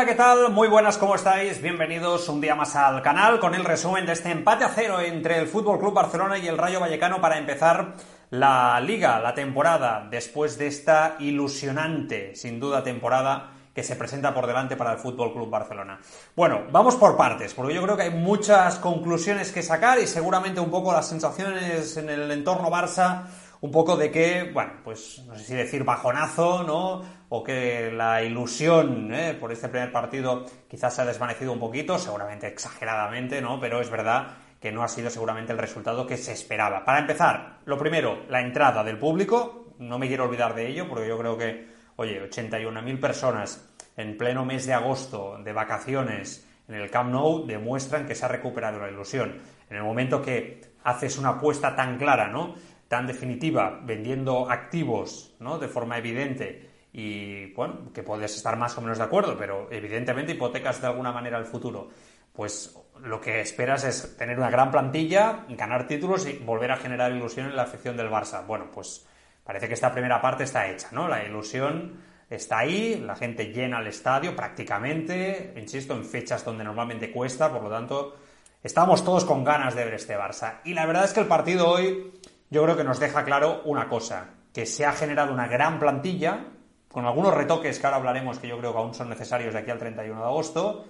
Hola, ¿qué tal? Muy buenas, ¿cómo estáis? Bienvenidos un día más al canal con el resumen de este empate a cero entre el Fútbol Club Barcelona y el Rayo Vallecano para empezar la liga, la temporada, después de esta ilusionante, sin duda, temporada que se presenta por delante para el Fútbol Club Barcelona. Bueno, vamos por partes, porque yo creo que hay muchas conclusiones que sacar y seguramente un poco las sensaciones en el entorno Barça un poco de que, bueno, pues no sé si decir bajonazo, ¿no? O que la ilusión ¿eh? por este primer partido quizás se ha desvanecido un poquito, seguramente exageradamente, ¿no? Pero es verdad que no ha sido seguramente el resultado que se esperaba. Para empezar, lo primero, la entrada del público, no me quiero olvidar de ello, porque yo creo que, oye, 81.000 personas en pleno mes de agosto de vacaciones en el Camp Nou demuestran que se ha recuperado la ilusión. En el momento que haces una apuesta tan clara, ¿no? Tan definitiva, vendiendo activos ¿no? de forma evidente y, bueno, que puedes estar más o menos de acuerdo, pero evidentemente hipotecas de alguna manera el futuro, pues lo que esperas es tener una gran plantilla, ganar títulos y volver a generar ilusión en la afición del Barça. Bueno, pues parece que esta primera parte está hecha, ¿no? La ilusión está ahí, la gente llena el estadio prácticamente, insisto, en fechas donde normalmente cuesta, por lo tanto, estamos todos con ganas de ver este Barça. Y la verdad es que el partido hoy yo creo que nos deja claro una cosa, que se ha generado una gran plantilla, con algunos retoques que ahora hablaremos que yo creo que aún son necesarios de aquí al 31 de agosto,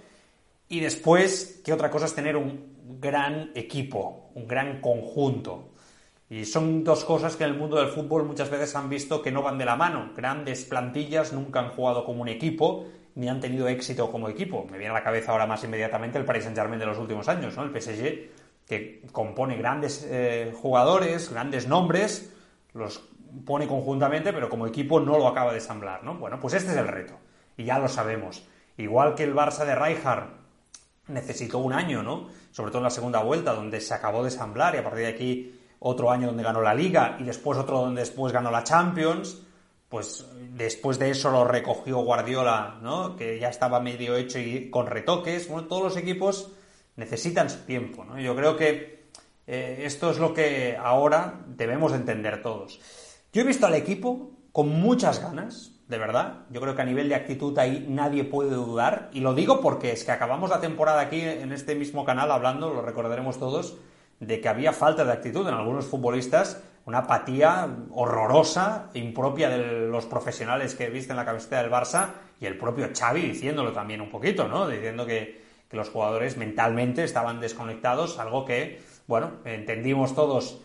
y después, que otra cosa es tener un gran equipo, un gran conjunto. Y son dos cosas que en el mundo del fútbol muchas veces han visto que no van de la mano. Grandes plantillas nunca han jugado como un equipo ni han tenido éxito como equipo. Me viene a la cabeza ahora más inmediatamente el Paris Saint-Germain de los últimos años, ¿no? El PSG que compone grandes eh, jugadores, grandes nombres, los pone conjuntamente, pero como equipo no lo acaba de ensamblar, ¿no? Bueno, pues este es el reto, y ya lo sabemos. Igual que el Barça de Rijkaard necesitó un año, ¿no? Sobre todo en la segunda vuelta, donde se acabó de ensamblar, y a partir de aquí otro año donde ganó la Liga, y después otro donde después ganó la Champions, pues después de eso lo recogió Guardiola, ¿no? Que ya estaba medio hecho y con retoques. Bueno, todos los equipos necesitan su tiempo. ¿no? Yo creo que eh, esto es lo que ahora debemos entender todos. Yo he visto al equipo con muchas ganas, de verdad. Yo creo que a nivel de actitud ahí nadie puede dudar. Y lo digo porque es que acabamos la temporada aquí en este mismo canal hablando, lo recordaremos todos, de que había falta de actitud en algunos futbolistas, una apatía horrorosa, impropia de los profesionales que visten la camiseta del Barça y el propio Xavi diciéndolo también un poquito, ¿no? Diciendo que, que los jugadores mentalmente estaban desconectados, algo que, bueno, entendimos todos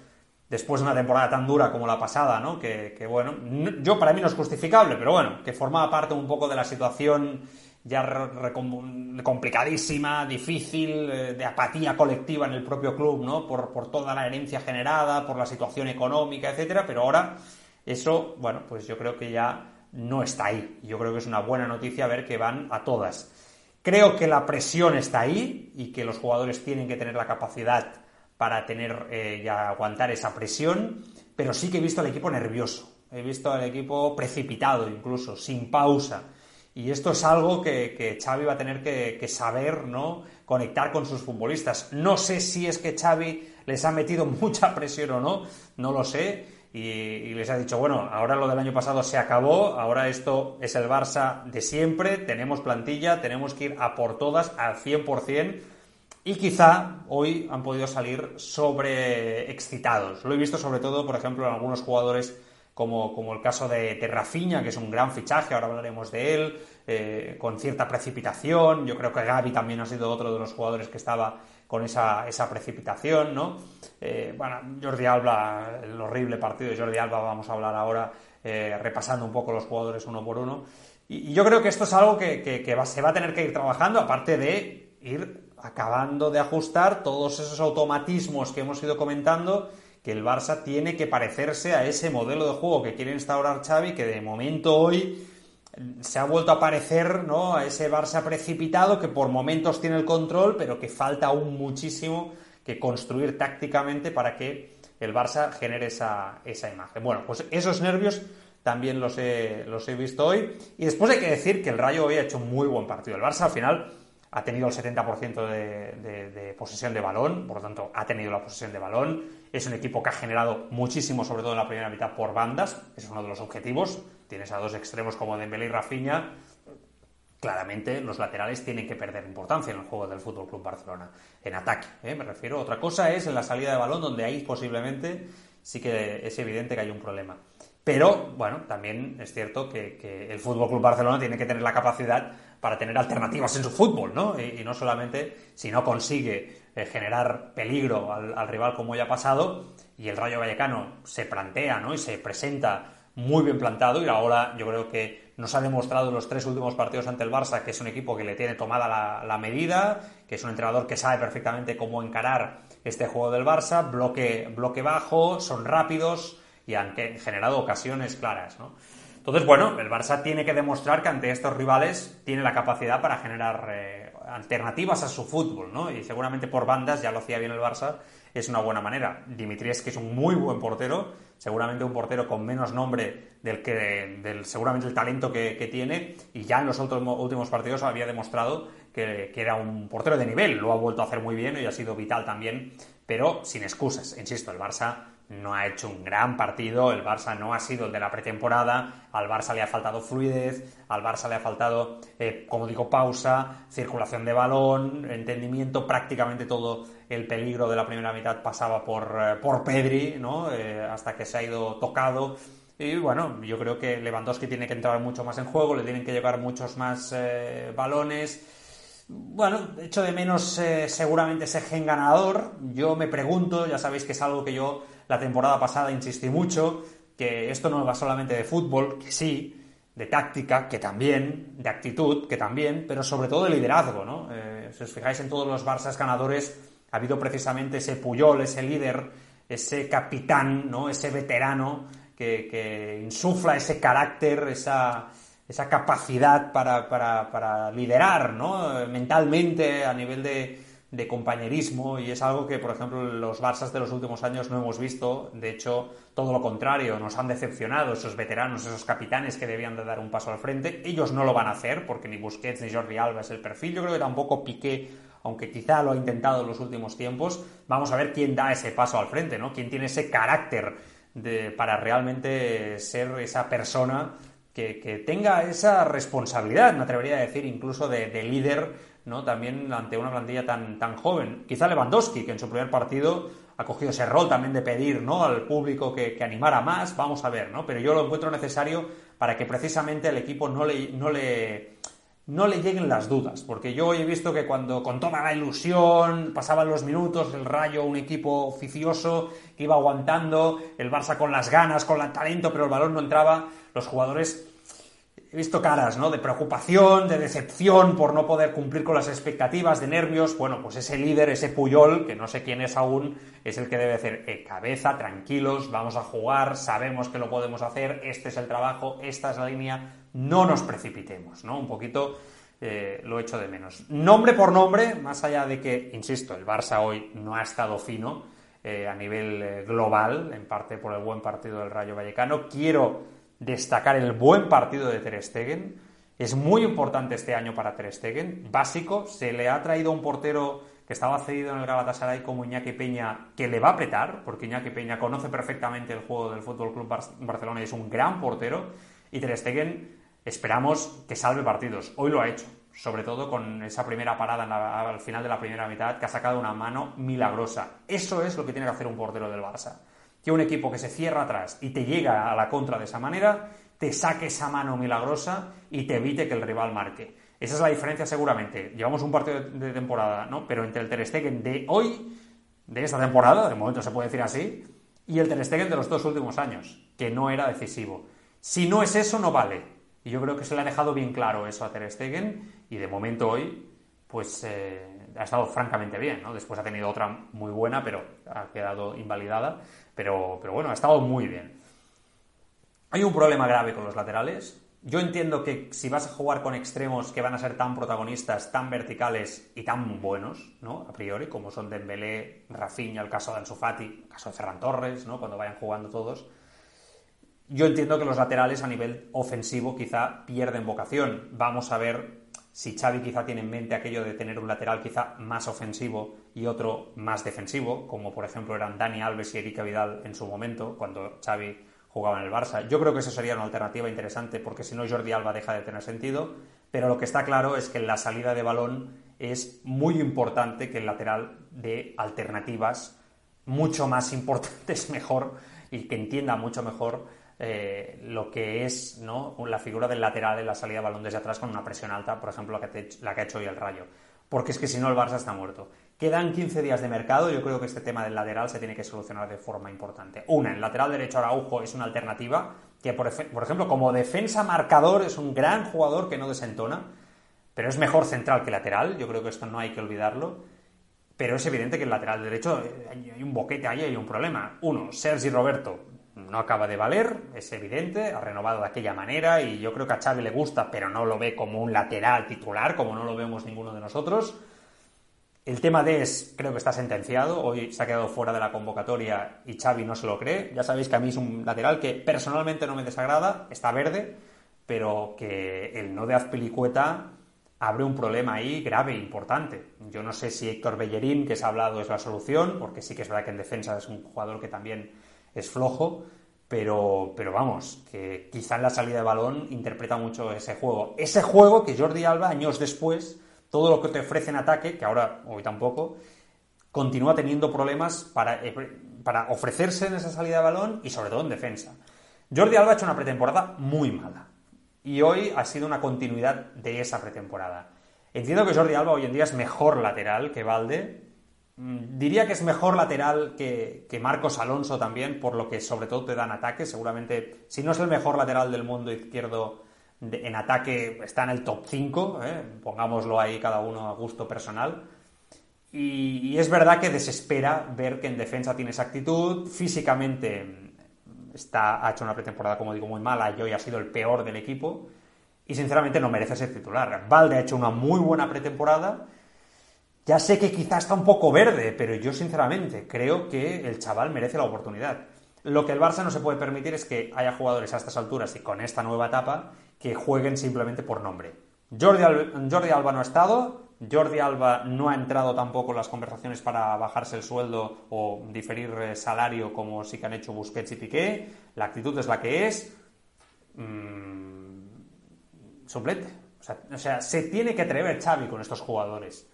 después de una temporada tan dura como la pasada, ¿no? Que, bueno, yo para mí no es justificable, pero bueno, que formaba parte un poco de la situación ya complicadísima, difícil, eh, de apatía colectiva en el propio club, ¿no? Por, por toda la herencia generada, por la situación económica, etcétera, pero ahora eso, bueno, pues yo creo que ya no está ahí. Yo creo que es una buena noticia ver que van a todas. Creo que la presión está ahí y que los jugadores tienen que tener la capacidad para tener eh, y aguantar esa presión, pero sí que he visto al equipo nervioso, he visto al equipo precipitado incluso, sin pausa. Y esto es algo que, Xavi va a tener que, que, saber, ¿no? Conectar con sus futbolistas. No sé si es que Xavi les ha metido mucha presión o no, no lo sé y, les ha dicho, bueno, ahora lo del año pasado se acabó, ahora esto es el Barça de siempre, tenemos plantilla, tenemos que ir a por todas al 100%. Y quizá hoy han podido salir sobre excitados. Lo he visto sobre todo, por ejemplo, en algunos jugadores como, como el caso de, Terrafiña, que es un gran fichaje, ahora hablaremos de él, eh, con cierta precipitación. Yo creo que Gaby también ha sido otro de los jugadores que estaba con esa, esa precipitación, ¿no? Eh, bueno, Jordi Alba, el horrible partido de Jordi Alba, vamos a hablar ahora eh, repasando un poco los jugadores uno por uno. Y, yo creo que esto es algo que, se va a tener que ir trabajando, aparte de ir acabando de ajustar todos esos automatismos que hemos ido comentando, que el Barça tiene que parecerse a ese modelo de juego que quiere instaurar Xavi, que de momento hoy se ha vuelto a parecer ¿no? a ese Barça precipitado que por momentos tiene el control, pero que falta aún muchísimo que construir tácticamente para que el Barça genere esa, esa imagen. Bueno, pues esos nervios también los he, los he visto hoy. Y después hay que decir que el Rayo hoy ha hecho un muy buen partido. El Barça al final ha tenido el 70% de, de, posesión de balón, por lo tanto ha tenido la posesión de balón. Es un equipo que ha generado muchísimo, sobre todo en la primera mitad, por bandas. Ese es uno de los objetivos. Tienes a dos extremos como Dembélé y Rafinha, claramente los laterales tienen que perder importancia en el juego del Fútbol Club Barcelona, en ataque, ¿eh? me refiero. Otra cosa es en la salida de balón, donde ahí posiblemente sí que es evidente que hay un problema. Pero, bueno, también es cierto que, el Fútbol Club Barcelona tiene que tener la capacidad para tener alternativas en su fútbol, ¿no? Y, no solamente si no consigue eh, generar peligro al, al, rival como ya ha pasado, y el Rayo Vallecano se plantea, ¿no? Y se presenta muy bien plantado y ahora yo creo que nos ha demostrado en los tres últimos partidos ante el Barça que es un equipo que le tiene tomada la, medida, que es un entrenador que sabe perfectamente cómo encarar este juego del Barça, bloque, bloque bajo, son rápidos y han generado ocasiones claras. ¿no? Entonces, bueno, el Barça tiene que demostrar que ante estos rivales tiene la capacidad para generar eh, alternativas a su fútbol, ¿no? Y seguramente por bandas ya lo hacía bien el Barça es una buena manera. Dimitrievski que es un muy buen portero, seguramente un portero con menos nombre del que del seguramente el talento que, tiene, y ya en los últimos, últimos partidos había demostrado que, que, era un portero de nivel, lo ha vuelto a hacer muy bien y ha sido vital también, pero sin excusas. Insisto, el Barça no ha hecho un gran partido, el Barça no ha sido el de la pretemporada, al Barça le ha faltado fluidez, al Barça le ha faltado, eh, como digo, pausa, circulación de balón, entendimiento, prácticamente todo el peligro de la primera mitad pasaba por, eh, por Pedri, ¿no? Eh, hasta que se ha ido tocado. Y bueno, yo creo que Lewandowski tiene que entrar mucho más en juego, le tienen que llevar muchos más balones bueno, echo de menos eh, seguramente ese gen ganador. Yo me pregunto, ya sabéis que es algo que yo la temporada pasada insistí mucho, que esto no va solamente de fútbol, que sí, de táctica, que también, de actitud, que también, pero sobre todo de liderazgo, ¿no? Eh, si os fijáis en todos los Barças ganadores, ha habido precisamente ese Puyol, ese líder, ese capitán, ¿no? Ese veterano que, que insufla ese carácter, esa esa capacidad para, para, para liderar ¿no? mentalmente a nivel de, de, compañerismo y es algo que, por ejemplo, los Barças de los últimos años no hemos visto. De hecho, todo lo contrario, nos han decepcionado esos veteranos, esos capitanes que debían de dar un paso al frente. Ellos no lo van a hacer porque ni Busquets ni Jordi Alba es el perfil. Yo creo que tampoco Piqué, aunque quizá lo ha intentado en los últimos tiempos. Vamos a ver quién da ese paso al frente, ¿no? Quién tiene ese carácter de, para realmente ser esa persona que, tenga esa responsabilidad, me atrevería a decir, incluso de, líder, ¿no? También ante una plantilla tan, tan joven. Quizá Lewandowski, que en su primer partido ha cogido ese rol también de pedir, ¿no? Al público que, animara más, vamos a ver, ¿no? Pero yo lo encuentro necesario para que precisamente al equipo no le, no le, no le lleguen las dudas, porque yo he visto que cuando con toda la ilusión pasaban los minutos, el Rayo, un equipo oficioso que iba aguantando, el Barça con las ganas, con el talento, pero el balón no entraba, los jugadores he visto caras, ¿no? De preocupación, de decepción por no poder cumplir con las expectativas, de nervios. Bueno, pues ese líder, ese Puyol, que no sé quién es aún, es el que debe decir, eh, cabeza, tranquilos, vamos a jugar, sabemos que lo podemos hacer, este es el trabajo, esta es la línea, no nos precipitemos, ¿no? Un poquito eh, lo echo de menos. Nombre por nombre, más allá de que, insisto, el Barça hoy no ha estado fino eh, a nivel global, en parte por el buen partido del Rayo Vallecano, quiero destacar el buen partido de Ter Stegen. Es muy importante este año para Ter Stegen, básico. Se le ha traído un portero que estaba cedido en el Galatasaray como Iñaki Peña, que le va a apretar, porque Iñaki Peña conoce perfectamente el juego del Fútbol Club Barcelona y es un gran portero. Y Ter Stegen esperamos que salve partidos. Hoy lo ha hecho, sobre todo con esa primera parada al final de la primera mitad, que ha sacado una mano milagrosa. Eso es lo que tiene que hacer un portero del Barça que un equipo que se cierra atrás y te llega a la contra de esa manera, te saque esa mano milagrosa y te evite que el rival marque. Esa es la diferencia seguramente. Llevamos un partido de temporada, ¿no? Pero entre el Ter Stegen de hoy, de esta temporada, de momento se puede decir así, y el Ter Stegen de los dos últimos años, que no era decisivo. Si no es eso, no vale. Y yo creo que se le ha dejado bien claro eso a Ter Stegen y de momento hoy, pues eh, ha estado francamente bien, ¿no? Después ha tenido otra muy buena, pero ha quedado invalidada. Pero, pero bueno, ha estado muy bien. Hay un problema grave con los laterales. Yo entiendo que si vas a jugar con extremos que van a ser tan protagonistas, tan verticales y tan buenos, ¿no? A priori, como son Dembélé, Rafinha, el caso de Ansu Fati, el caso de Ferran Torres, ¿no? Cuando vayan jugando todos. Yo entiendo que los laterales a nivel ofensivo quizá pierden vocación. Vamos a ver si Xavi quizá tiene en mente aquello de tener un lateral quizá más ofensivo y otro más defensivo, como por ejemplo eran Dani Alves y Erika Vidal en su momento, cuando Xavi jugaba en el Barça. Yo creo que eso sería una alternativa interesante, porque si no Jordi Alba deja de tener sentido, pero lo que está claro es que en la salida de balón es muy importante que el lateral dé alternativas mucho más importantes, mejor, y que entienda mucho mejor eh, lo que es ¿no? la figura del lateral en la salida de balón desde atrás con una presión alta, por ejemplo, la que, la que ha hecho hoy el Rayo. Porque es que si no el Barça está muerto. Quedan 15 días de mercado, yo creo que este tema del lateral se tiene que solucionar de forma importante. Una, el lateral derecho Araujo es una alternativa que, por, por ejemplo, como defensa marcador es un gran jugador que no desentona, pero es mejor central que lateral, yo creo que esto no hay que olvidarlo. Pero es evidente que el lateral derecho eh, hay un boquete ahí, hay un problema. Uno, Sergi Roberto no acaba de valer, es evidente, ha renovado de aquella manera y yo creo que a Xavi le gusta, pero no lo ve como un lateral titular, como no lo vemos ninguno de nosotros. El tema de es, creo que está sentenciado, hoy se ha quedado fuera de la convocatoria y Xavi no se lo cree. Ya sabéis que a mí es un lateral que personalmente no me desagrada, está verde, pero que el no de Azpilicueta abre un problema ahí grave, e importante. Yo no sé si Héctor Bellerín, que se ha hablado, es la solución, porque sí que es verdad que en defensa es un jugador que también es flojo, pero, pero vamos, que quizá en la salida de balón interpreta mucho ese juego. Ese juego que Jordi Alba, años después, todo lo que te ofrece en ataque, que ahora hoy tampoco, continúa teniendo problemas para, eh, para ofrecerse en esa salida de balón y sobre todo en defensa. Jordi Alba ha hecho una pretemporada muy mala y hoy ha sido una continuidad de esa pretemporada. Entiendo que Jordi Alba hoy en día es mejor lateral que Valde. Mm, diría que es mejor lateral que, Marcos Alonso también, por lo que sobre todo te dan ataque. Seguramente, si no es el mejor lateral del mundo izquierdo en ataque, está en el top 5. ¿eh? Pongámoslo ahí cada uno a gusto personal. Y, es verdad que desespera ver que en defensa tiene esa actitud. Físicamente está, ha hecho una pretemporada, como digo, muy mala y ha sido el peor del equipo y sinceramente no merece ser titular. Valde ha hecho una muy buena pretemporada. Ya sé que quizá está un poco verde, pero yo sinceramente creo que el chaval merece la oportunidad. Lo que el Barça no se puede permitir es que haya jugadores a estas alturas y con esta nueva etapa que jueguen simplemente por nombre. Jordi, Alba no ha estado, Jordi Alba no ha entrado tampoco en las conversaciones para bajarse el sueldo o diferir eh, salario como sí que han hecho Busquets y Piqué. La actitud es la que es. Mm, suplente. O sea, se tiene que atrever Xavi con estos jugadores.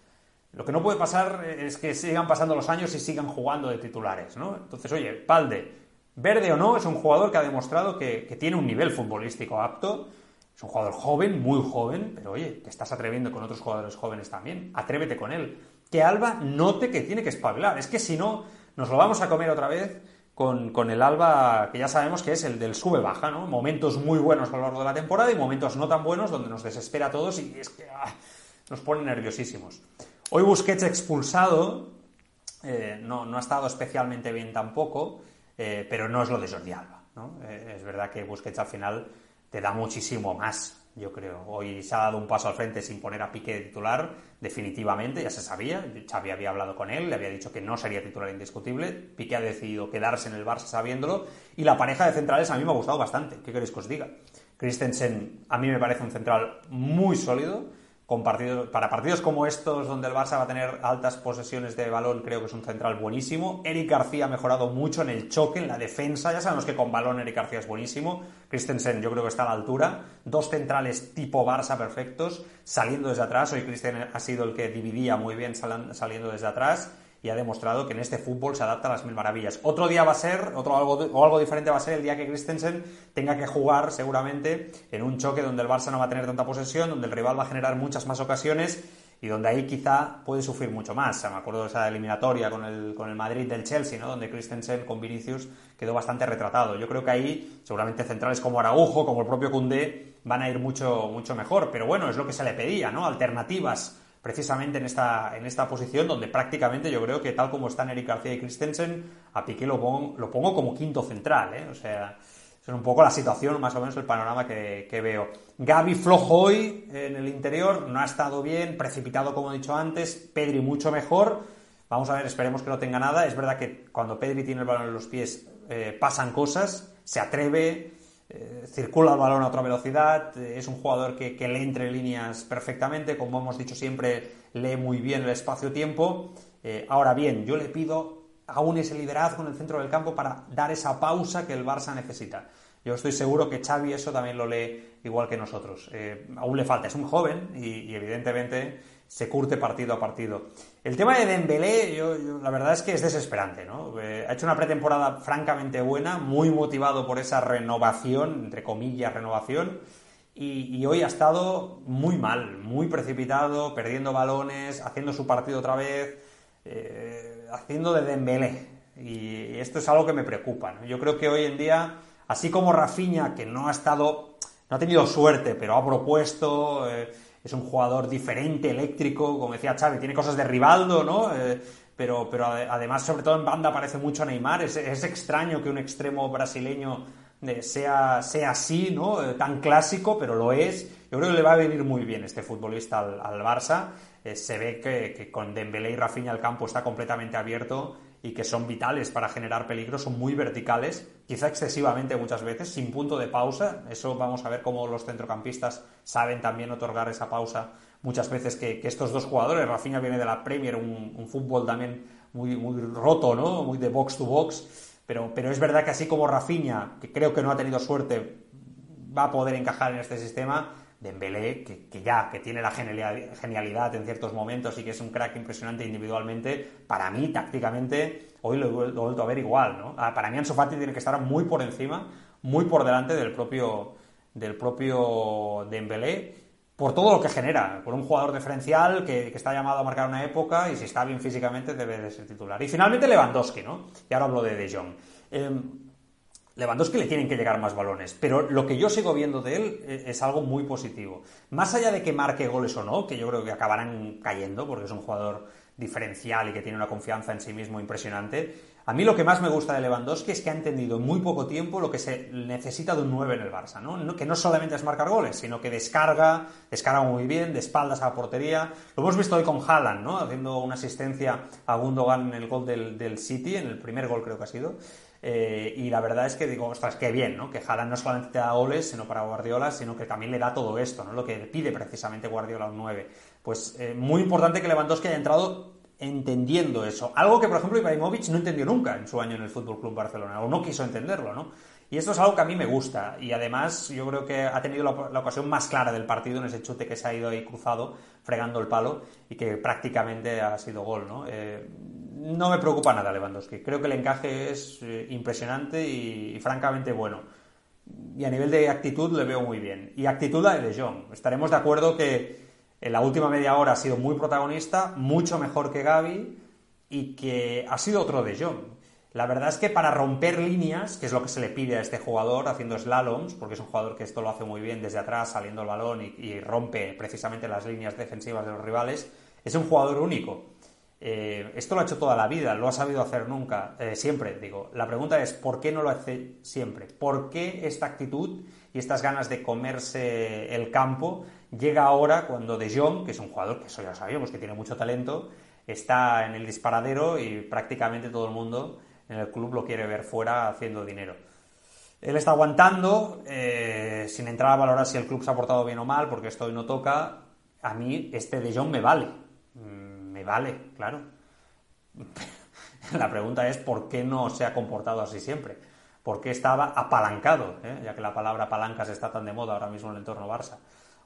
Lo que no puede pasar es que sigan pasando los años y sigan jugando de titulares, ¿no? Entonces, oye, Palde, verde o no, es un jugador que ha demostrado que tiene un nivel futbolístico apto es un jugador joven, muy joven, pero oye, te estás atreviendo con otros jugadores jóvenes también. Atrévete con él. Que Alba note que tiene que espabilar. Es que si no, nos lo vamos a comer otra vez con, el Alba, que ya sabemos que es el del sube-baja, ¿no? Momentos muy buenos a lo largo de la temporada y momentos no tan buenos donde nos desespera a todos y es que ah, nos pone nerviosísimos. Hoy Busquets expulsado, eh, no, ha estado especialmente bien tampoco, eh, pero no es lo de Jordi Alba. ¿no? Eh, es verdad que Busquets al final te da muchísimo más, yo creo. Hoy se ha dado un paso al frente sin poner a Piqué de titular, definitivamente, ya se sabía. Xavi había hablado con él, le había dicho que no sería titular indiscutible. Piqué ha decidido quedarse en el Barça sabiéndolo. Y la pareja de centrales a mí me ha gustado bastante. ¿Qué queréis que os diga? Christensen a mí me parece un central muy sólido para partidos como estos, donde el Barça va a tener altas posesiones de balón, creo que es un central buenísimo. Eric García ha mejorado mucho en el choque, en la defensa. Ya sabemos que con balón Eric García es buenísimo. Christensen yo creo que está a la altura. Dos centrales tipo Barça perfectos, saliendo desde atrás. Hoy Christensen ha sido el que dividía muy bien saliendo desde atrás y ha demostrado que en este fútbol se adapta a las mil maravillas. Otro día va a ser, otro algo, o algo diferente va a ser el día que Christensen tenga que jugar seguramente en un choque donde el Barça no va a tener tanta posesión, donde el rival va a generar muchas más ocasiones y donde ahí quizá puede sufrir mucho más. me acuerdo de esa eliminatoria con el, con el Madrid del Chelsea, ¿no? donde Christensen con Vinicius quedó bastante retratado. Yo creo que ahí seguramente centrales como Araujo, como el propio Cundé, van a ir mucho, mucho mejor. Pero bueno, es lo que se le pedía, ¿no? Alternativas precisamente en esta, en esta posición donde prácticamente yo creo que tal como están Eric García y Christensen, a Piqué lo pongo, lo pongo como quinto central, ¿eh? o sea, es un poco la situación, más o menos el panorama que, veo. Gaby flojo hoy en el interior, no ha estado bien, precipitado como he dicho antes, Pedri mucho mejor, vamos a ver, esperemos que no tenga nada, es verdad que cuando Pedri tiene el balón en los pies eh, pasan cosas, se atreve, eh, circula el balón a otra velocidad, eh, es un jugador que, que, lee entre líneas perfectamente, como hemos dicho siempre, lee muy bien el espacio-tiempo. Eh, ahora bien, yo le pido aún ese liderazgo en el centro del campo para dar esa pausa que el Barça necesita. Yo estoy seguro que Xavi eso también lo lee igual que nosotros. Aún le falta, es un joven y, evidentemente se curte partido a partido. El tema de Dembélé, yo, la verdad es que es desesperante, ¿no? Eh, ha hecho una pretemporada francamente buena, muy motivado por esa renovación, entre comillas, renovación, y, hoy ha estado muy mal, muy precipitado, perdiendo balones, haciendo su partido otra vez, eh, haciendo de Dembélé. Y esto es algo que me preocupa. Yo creo que hoy en día Así como Rafinha, que no ha estado, no ha tenido suerte, pero ha propuesto, eh, es un jugador diferente, eléctrico, como decía Xavi, tiene cosas de Rivaldo, ¿no? Eh, pero, pero además, sobre todo en banda, aparece mucho Neymar. Es, extraño que un extremo brasileño eh, sea, sea así, ¿no? tan clásico, pero lo es. Yo creo que le va a venir muy bien este futbolista al, Barça. se ve que, que, con Dembélé y Rafinha el campo está completamente abierto y que son vitales para generar peligro, son muy verticales, quizá excesivamente muchas veces, sin punto de pausa. Eso vamos a ver cómo los centrocampistas saben también otorgar esa pausa muchas veces que, estos dos jugadores, Rafinha viene de la Premier, un, fútbol también muy, muy roto, ¿no? Muy de box to box, pero, pero es verdad que así como Rafinha, que creo que no ha tenido suerte, va a poder encajar en este sistema, Dembélé, que, que ya, que tiene la genialidad en ciertos momentos y que es un crack impresionante individualmente, para mí, tácticamente, hoy lo, he vuelto a ver igual, ¿no? Ah, para mí Ansu Fati tiene que estar muy por encima, muy por delante del propio, del propio Dembélé, por todo lo que genera, por un jugador diferencial que, está llamado a marcar una época y si está bien físicamente debe de ser titular. Y finalmente Lewandowski, ¿no? Y ahora hablo de De Jong. Em, Lewandowski le tienen que llegar más balones, pero lo que yo sigo viendo de él eh, es algo muy positivo. Más allá de que marque goles o no, que yo creo que acabarán cayendo porque es un jugador diferencial y que tiene una confianza en sí mismo impresionante, a mí lo que más me gusta de Lewandowski es que ha entendido en muy poco tiempo lo que se necesita de un 9 en el Barça, ¿no? Que no solamente es marcar goles, sino que descarga, descarga muy bien, de espaldas a la portería. Lo hemos visto hoy con Haaland, ¿no? Haciendo una asistencia a Gundogan en el gol del, del City, en el primer gol creo que ha sido. Eh, y la verdad es que digo, ostras, qué bien, ¿no? Que Haaland no solamente te da goles, sino para Guardiola, sino que también le da todo esto, ¿no? Lo que pide precisamente Guardiola un 9. Pues eh, muy importante que Lewandowski haya entrado entendiendo eso. Algo que, por ejemplo, Ibrahimovic no entendió nunca en su año en el Fútbol Club Barcelona, o no quiso entenderlo, ¿no? Y esto es algo que a mí me gusta. Y además, yo creo que ha tenido la, ocasión más clara del partido en ese chute que se ha ido ahí cruzado, fregando el palo, y que prácticamente ha sido gol, ¿no? Eh, no me preocupa nada Lewandowski. Creo que el encaje es eh, impresionante y, francamente bueno. Y a nivel de actitud le veo muy bien. Y actitud la de De Jong. Estaremos de acuerdo que en la última media hora ha sido muy protagonista, mucho mejor que Gaby y que ha sido otro De Jong. La verdad es que para romper líneas, que es lo que se le pide a este jugador haciendo slaloms, porque es un jugador que esto lo hace muy bien desde atrás, saliendo el balón y rompe precisamente las líneas defensivas de los rivales, es un jugador único. Eh, esto lo ha hecho toda la vida, lo ha sabido hacer nunca, eh, siempre, digo. La pregunta es, ¿por qué no lo hace siempre? ¿Por qué esta actitud y estas ganas de comerse el campo llega ahora cuando De Jong, que es un jugador que eso ya sabíamos que tiene mucho talento, está en el disparadero y prácticamente todo el mundo en el club lo quiere ver fuera haciendo dinero? Él está aguantando, eh, sin entrar a valorar si el club se ha portado bien o mal, porque esto hoy no toca. A mí este De Jong me vale vale, claro. La pregunta es por qué no se ha comportado así siempre. ¿Por qué estaba apalancado? Eh? Ya que la palabra palancas está tan de moda ahora mismo en el entorno Barça.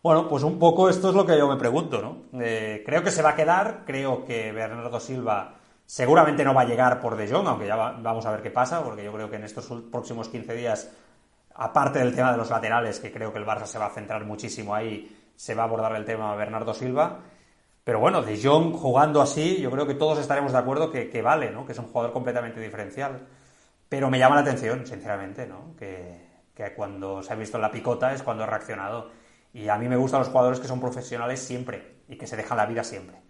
Bueno, pues un poco esto es lo que yo me pregunto, ¿no? Eh, creo que se va a quedar, creo que Bernardo Silva seguramente no va a llegar por De Jong, aunque ya vamos a ver qué pasa, porque yo creo que en estos próximos 15 días, aparte del tema de los laterales, que creo que el Barça se va a centrar muchísimo ahí, se va a abordar el tema Bernardo Silva. Pero bueno, De Jong jugando así, yo creo que todos estaremos de acuerdo que, vale, ¿no? Que es un jugador completamente diferencial. Pero me llama la atención, sinceramente, ¿no? Que, cuando se ha visto en la picota es cuando ha reaccionado. Y a mí me gustan los jugadores que son profesionales siempre y que se dejan la vida siempre.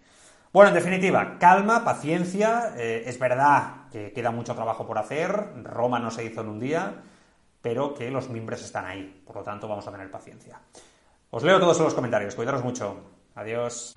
Bueno, en definitiva, calma, paciencia. Eh, es verdad que queda mucho trabajo por hacer. Roma no se hizo en un día, pero que los mimbres están ahí. Por lo tanto, vamos a tener paciencia. Os leo todos en los comentarios. Cuidaros mucho. Adiós.